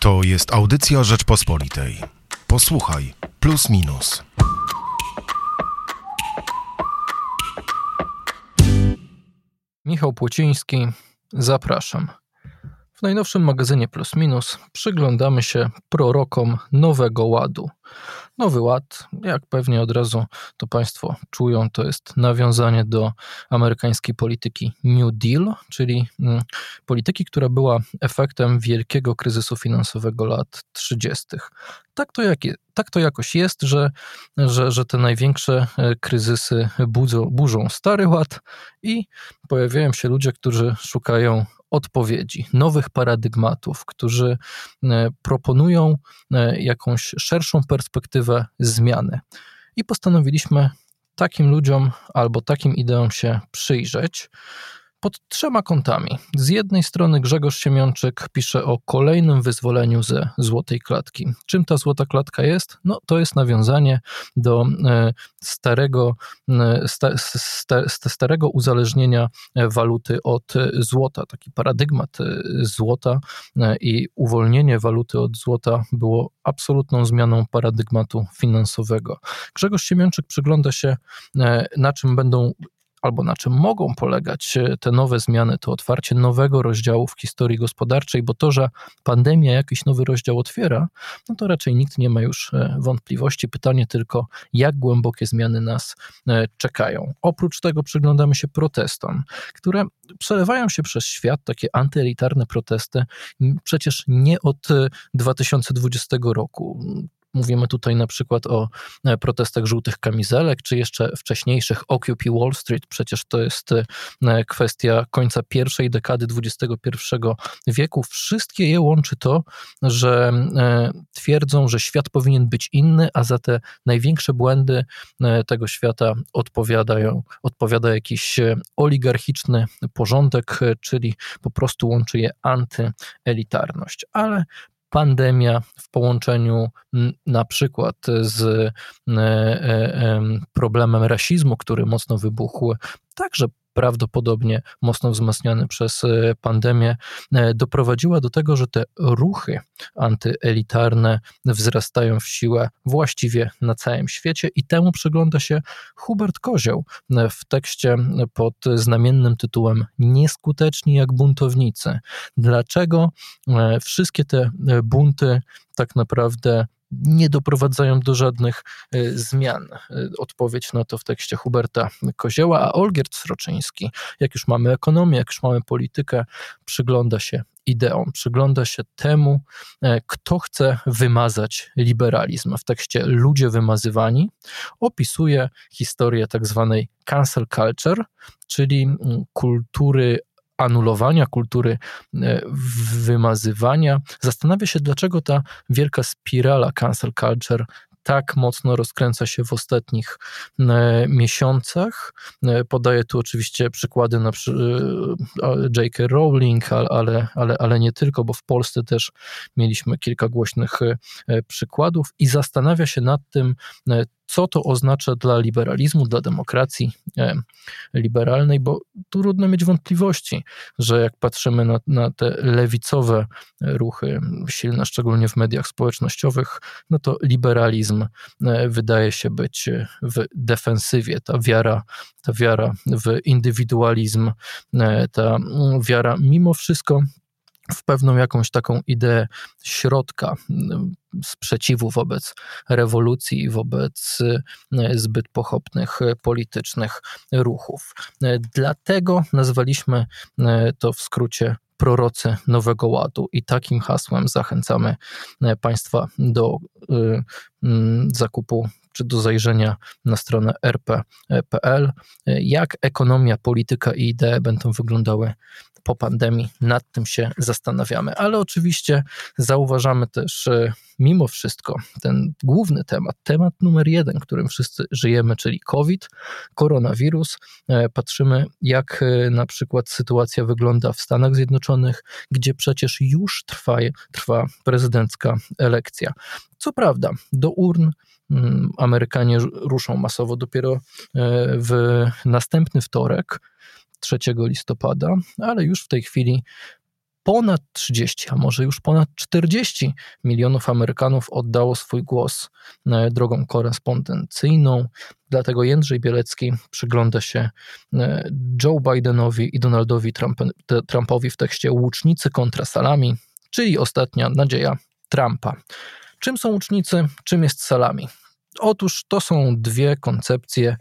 To jest audycja Rzeczpospolitej. Posłuchaj, plus minus. Michał Płociński, zapraszam. W najnowszym magazynie Plus Minus przyglądamy się prorokom Nowego Ładu. Nowy Ład, jak pewnie od razu to Państwo czują, to jest nawiązanie do amerykańskiej polityki New Deal, czyli mm, polityki, która była efektem wielkiego kryzysu finansowego lat 30. Tak to, jak, tak to jakoś jest, że, że, że te największe e, kryzysy budzą, burzą Stary Ład i pojawiają się ludzie, którzy szukają odpowiedzi, nowych paradygmatów, którzy e, proponują e, jakąś szerszą perspektywę zmiany. I postanowiliśmy takim ludziom albo takim ideom się przyjrzeć pod trzema kątami. Z jednej strony Grzegorz Siemiączyk pisze o kolejnym wyzwoleniu ze złotej klatki. Czym ta złota klatka jest? No, to jest nawiązanie do e, starego, e, sta, sta, starego uzależnienia waluty od złota. Taki paradygmat e, złota i uwolnienie waluty od złota było absolutną zmianą paradygmatu finansowego. Grzegorz Siemiączyk przygląda się, na czym będą albo na czym mogą polegać e, te nowe zmiany, to otwarcie nowego rozdziału w historii gospodarczej, bo to, że pandemia jakiś nowy rozdział otwiera, no to raczej nikt nie ma już e, wątpliwości. Pytanie tylko, jak głębokie zmiany nas e, czekają. Oprócz tego przyglądamy się protestom, które przelewają się przez świat, takie antyelitarne protesty, przecież nie od 2020 roku. Mówimy tutaj na przykład o e, protestach żółtych kamizelek, czy jeszcze wcześniejszych Occupy Wall Street. Przecież to jest e, kwestia końca pierwszej dekady XXI wieku. Wszystkie je łączy to, że e, twierdzą, że świat powinien być inny, a za te największe błędy tego świata odpowiadają, odpowiada jakiś oligarchiczny porządek, czyli po prostu łączy je antyelitarność. Ale pandemia w połączeniu na przykład z e, e, problemem rasizmu, który mocno wybuchł, także prawdopodobnie mocno wzmacniany przez e, pandemię, e, doprowadziła do tego, że te ruchy antyelitarne wzrastają w siłę właściwie na całym świecie i temu przygląda się Hubert Kozioł e, w tekście pod znamiennym tytułem Nieskuteczni jak buntownicy. Dlaczego wszystkie te bunty tak naprawdę nie doprowadzają do żadnych e, zmian. E, odpowiedź na to w tekście Huberta Kozieła, a Olgierd Sroczyński, jak już mamy ekonomię, jak już mamy politykę, przygląda się ideom, przygląda się temu, e, kto chce wymazać liberalizm. W tekście Ludzie wymazywani opisuje historię tak zwanej cancel culture, czyli kultury anulowania, kultury e, wymazywania. Zastanawia się, dlaczego ta wielka spirala cancel culture tak mocno rozkręca się w ostatnich e, miesiącach. E, podaję tu oczywiście przykłady na J.K. Rowling, ale, ale, ale nie tylko, bo w Polsce też mieliśmy kilka głośnych przykładów i zastanawia się nad tym, co to oznacza dla liberalizmu, dla demokracji e, liberalnej, bo trudno mieć wątpliwości, że jak patrzymy na, na te lewicowe ruchy, silne szczególnie w mediach społecznościowych, no to liberalizm e, wydaje się być w defensywie. Ta wiara, ta wiara w indywidualizm, e, ta wiara mimo wszystko w pewną jakąś taką ideę środka, sprzeciwu wobec rewolucji wobec e, zbyt pochopnych e, politycznych ruchów. E, dlatego nazwaliśmy to w skrócie prorocy Nowego Ładu i takim hasłem zachęcamy Państwa do zakupu czy do zajrzenia na stronę rp.pl, jak ekonomia, polityka i idee będą wyglądały po pandemii. Nad tym się zastanawiamy, ale oczywiście zauważamy też e, mimo wszystko ten główny temat, temat numer jeden, którym wszyscy żyjemy, czyli COVID, koronawirus. E, patrzymy, jak e, na przykład sytuacja wygląda w Stanach Zjednoczonych, gdzie przecież już trwa, trwa prezydencka elekcja. Co prawda, do urn mm, Amerykanie ruszą masowo dopiero w następny wtorek, 3 listopada, ale już w tej chwili ponad 30, a może już ponad 40 milionów Amerykanów oddało swój głos e, drogą korespondencyjną. Dlatego Jędrzej Bielecki przygląda się e, Joe Bidenowi i Donaldowi Trumpowi w tekście Łucznicy kontra salami, czyli ostatnia nadzieja Trumpa. Czym są łucznicy, czym jest salami? Otóż to są dwie koncepcje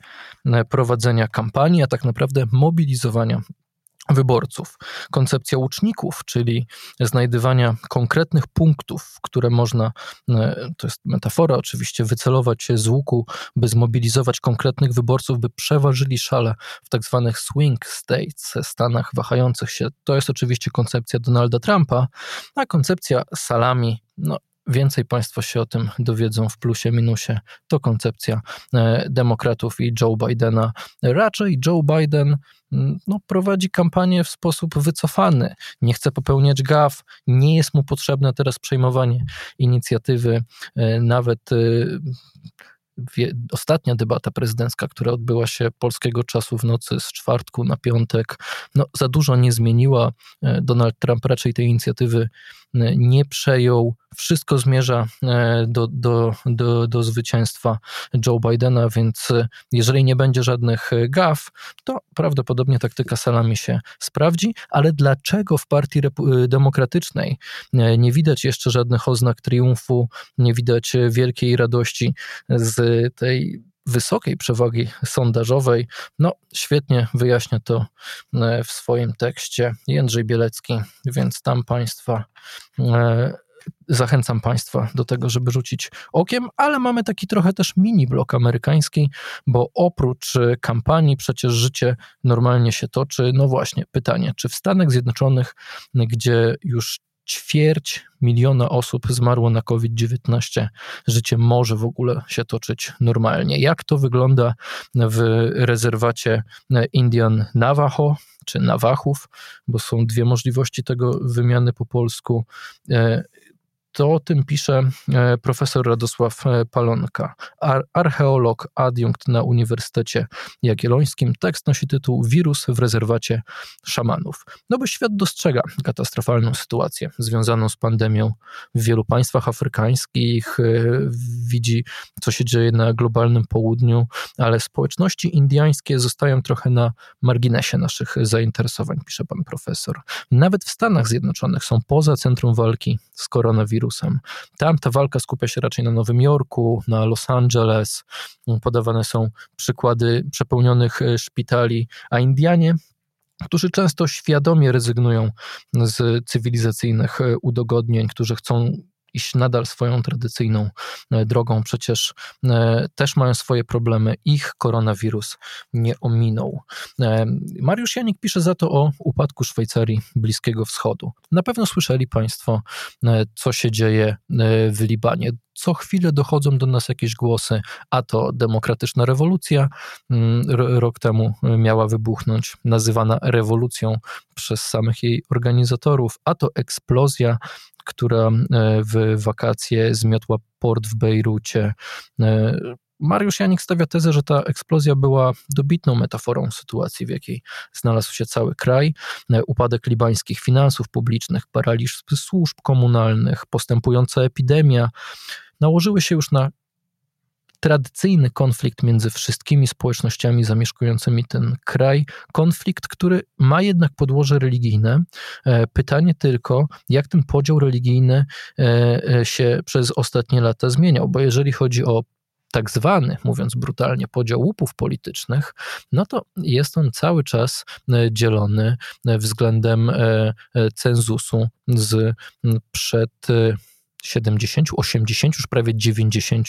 e, prowadzenia kampanii, a tak naprawdę mobilizowania wyborców. Koncepcja łuczników, czyli znajdywania konkretnych punktów, które można, e, to jest metafora oczywiście, wycelować się z łuku, by zmobilizować konkretnych wyborców, by przeważyli szale w tak zwanych swing states, stanach wahających się. To jest oczywiście koncepcja Donalda Trumpa, a koncepcja salami, no Więcej Państwo się o tym dowiedzą w plusie, minusie. To koncepcja e, demokratów i Joe Bidena. Raczej Joe Biden mm, no, prowadzi kampanię w sposób wycofany. Nie chce popełniać gaf, nie jest mu potrzebne teraz przejmowanie inicjatywy. E, nawet e, ostatnia debata prezydencka, która odbyła się polskiego czasu w nocy z czwartku na piątek, no, za dużo nie zmieniła. Donald Trump raczej tej inicjatywy nie przejął. Wszystko zmierza e, do, do, do, do zwycięstwa Joe Bidena, więc e, jeżeli nie będzie żadnych e, gaf, to prawdopodobnie taktyka salami się sprawdzi. Ale dlaczego w Partii Demokratycznej nie widać jeszcze żadnych oznak triumfu, nie widać wielkiej radości z tej wysokiej przewagi sondażowej. No, świetnie wyjaśnia to e, w swoim tekście Jędrzej Bielecki, więc tam Państwa e, zachęcam Państwa do tego, żeby rzucić okiem, ale mamy taki trochę też mini blok amerykański, bo oprócz e, kampanii przecież życie normalnie się toczy. No właśnie, pytanie, czy w Stanach Zjednoczonych, gdzie już ćwierć miliona osób zmarło na COVID-19, życie może w ogóle się toczyć normalnie. Jak to wygląda w rezerwacie Indian Navajo czy Nawachów, bo są dwie możliwości tego wymiany po polsku. To o tym pisze e, profesor Radosław e, Palonka, archeolog, adiunkt na Uniwersytecie Jagiellońskim. Tekst nosi tytuł Wirus w rezerwacie szamanów. No bo świat dostrzega katastrofalną sytuację związaną z pandemią w wielu państwach afrykańskich, e, widzi, co się dzieje na globalnym południu, ale społeczności indyjskie zostają trochę na marginesie naszych zainteresowań, pisze pan profesor. Nawet w Stanach Zjednoczonych są poza centrum walki z koronawirusem Tam ta walka skupia się raczej na Nowym Jorku, na Los Angeles. Podawane są przykłady przepełnionych e, szpitali, a Indianie którzy często świadomie rezygnują z cywilizacyjnych e, udogodnień, którzy chcą iść nadal swoją tradycyjną e, drogą. Przecież e, też mają swoje problemy. Ich koronawirus nie ominął. E, Mariusz Janik pisze za to o upadku Szwajcarii Bliskiego Wschodu. Na pewno słyszeli Państwo, co się dzieje w Libanie co chwilę dochodzą do nas jakieś głosy, a to demokratyczna rewolucja mm, rok temu miała wybuchnąć, nazywana rewolucją przez samych jej organizatorów, a to eksplozja która e, w wakacje zmiotła port w Bejrucie. E, Mariusz Janik stawia tezę, że ta eksplozja była dobitną metaforą sytuacji, w jakiej znalazł się cały kraj. E, upadek libańskich finansów publicznych, paraliż służb komunalnych, postępująca epidemia nałożyły się już na tradycyjny konflikt między wszystkimi społecznościami zamieszkującymi ten kraj, konflikt, który ma jednak podłoże religijne. E, pytanie tylko, jak ten podział religijny e, e, się przez ostatnie lata zmieniał, bo jeżeli chodzi o tak zwany, mówiąc brutalnie, podział łupów politycznych, no to jest on cały czas dzielony względem cenzusu z przed 70, 80, już prawie 90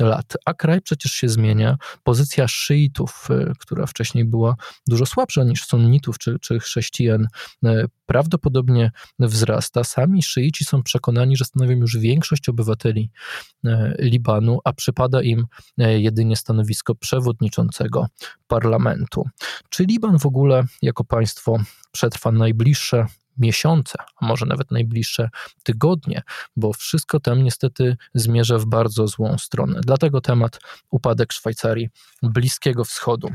lat. A kraj przecież się zmienia. Pozycja szyitów, e, która wcześniej była dużo słabsza niż sunnitów czy, czy chrześcijan, e, prawdopodobnie wzrasta. Sami szyici są przekonani, że stanowią już większość obywateli e, Libanu, a przypada im jedynie stanowisko przewodniczącego parlamentu. Czy Liban w ogóle jako państwo przetrwa najbliższe miesiące, a może nawet najbliższe tygodnie, bo wszystko tam niestety zmierza w bardzo złą stronę. Dlatego temat upadek Szwajcarii Bliskiego Wschodu.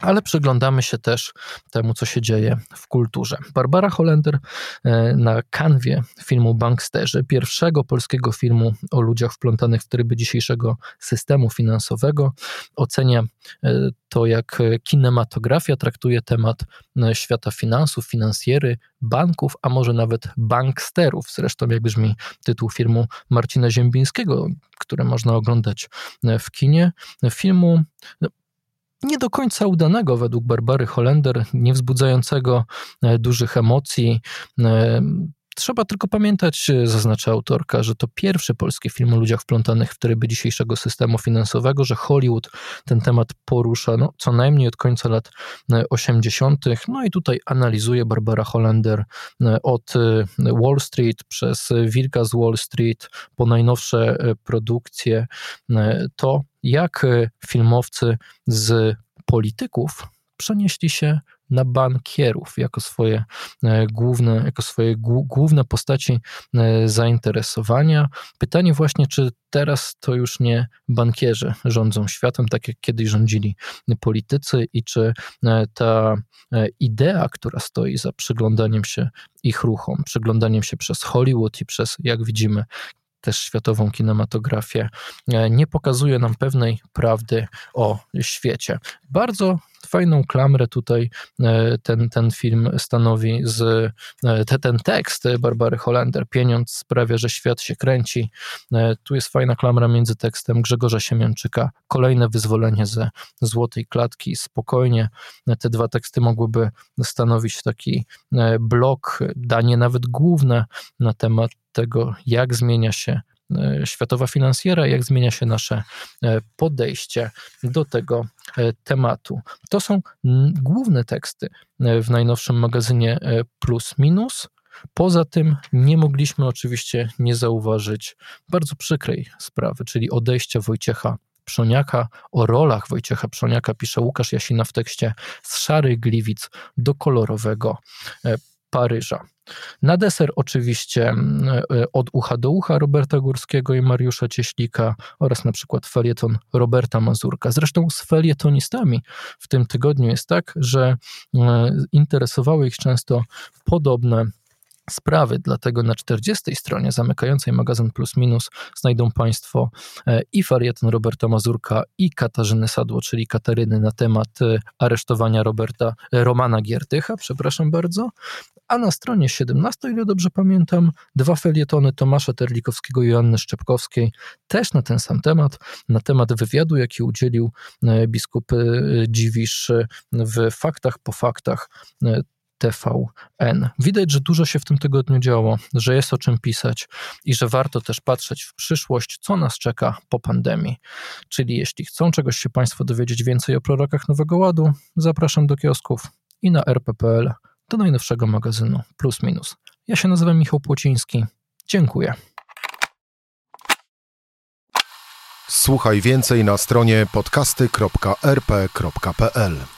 Ale przyglądamy się też temu, co się dzieje w kulturze. Barbara Holender e, na kanwie filmu Banksterzy, pierwszego polskiego filmu o ludziach wplątanych w tryby dzisiejszego systemu finansowego, ocenia e, to, jak kinematografia traktuje temat e, świata finansów, finansjery, banków, a może nawet banksterów. Zresztą, jak brzmi tytuł filmu Marcina Ziembińskiego, które można oglądać w kinie. Filmu no, nie do końca udanego według Barbary Holender, nie wzbudzającego e, dużych emocji. E, trzeba tylko pamiętać, e, zaznacza autorka, że to pierwszy polski film o ludziach wplątanych w tryby dzisiejszego systemu finansowego, że Hollywood ten temat porusza no, co najmniej od końca lat 80. No i tutaj analizuje Barbara Holender od Wall Street przez Wilka z Wall Street po najnowsze produkcje to, jak e, filmowcy z polityków przenieśli się na bankierów jako swoje e, główne, jako swoje główne postaci e, zainteresowania. Pytanie właśnie, czy teraz to już nie bankierzy rządzą światem, tak jak kiedyś rządzili politycy i czy ta idea, która stoi za przyglądaniem się ich ruchom, przyglądaniem się przez Hollywood i przez, jak widzimy, też światową kinematografię, e, nie pokazuje nam pewnej prawdy o świecie. Bardzo fajną klamrę tutaj e, ten, ten film stanowi z e, te, ten tekst Barbary Holender. Pieniądz sprawia, że świat się kręci. Tu jest fajna klamra między tekstem Grzegorza Siemianczyka. Kolejne wyzwolenie ze złotej klatki. Spokojnie te dwa teksty mogłyby stanowić taki blok, danie nawet główne na temat tego, jak zmienia się e, światowa finansjera, jak zmienia się nasze e, podejście do tego e, tematu. To są główne teksty w najnowszym magazynie Plus Minus. Poza tym nie mogliśmy oczywiście nie zauważyć bardzo przykrej sprawy, czyli odejścia Wojciecha Przoniaka. O rolach Wojciecha Przoniaka pisze Łukasz Jasina w tekście z szarych gliwic do kolorowego Paryża. Na deser oczywiście mm, e, od ucha do ucha Roberta Górskiego i Mariusza Cieślika oraz na przykład felieton Roberta Mazurka. Zresztą z felietonistami w tym tygodniu jest tak, że e, interesowały ich często podobne sprawy. Dlatego na 40 stronie zamykającej magazyn Plus Minus znajdą Państwo e, i farieton Roberta Mazurka i Katarzyny Sadło, czyli Kataryny na temat aresztowania Roberta, Romana Giertycha, przepraszam bardzo, a na stronie 17, ile dobrze pamiętam, dwa felietony Tomasza Terlikowskiego i Joanny Szczepkowskiej, też na ten sam temat, na temat wywiadu, jaki udzielił e, biskup e, Dziwisz w Faktach po Faktach e, TVN. Widać, że dużo się w tym tygodniu działo, że jest o czym pisać i że warto też patrzeć w przyszłość, co nas czeka po pandemii. Czyli jeśli chcą czegoś się Państwo dowiedzieć więcej o prorokach Nowego Ładu, zapraszam do kiosków i na rp.pl do najnowszego magazynu Plus Minus. Ja się nazywam Michał Płociński. Dziękuję. Słuchaj więcej na stronie podcasty.rp.pl.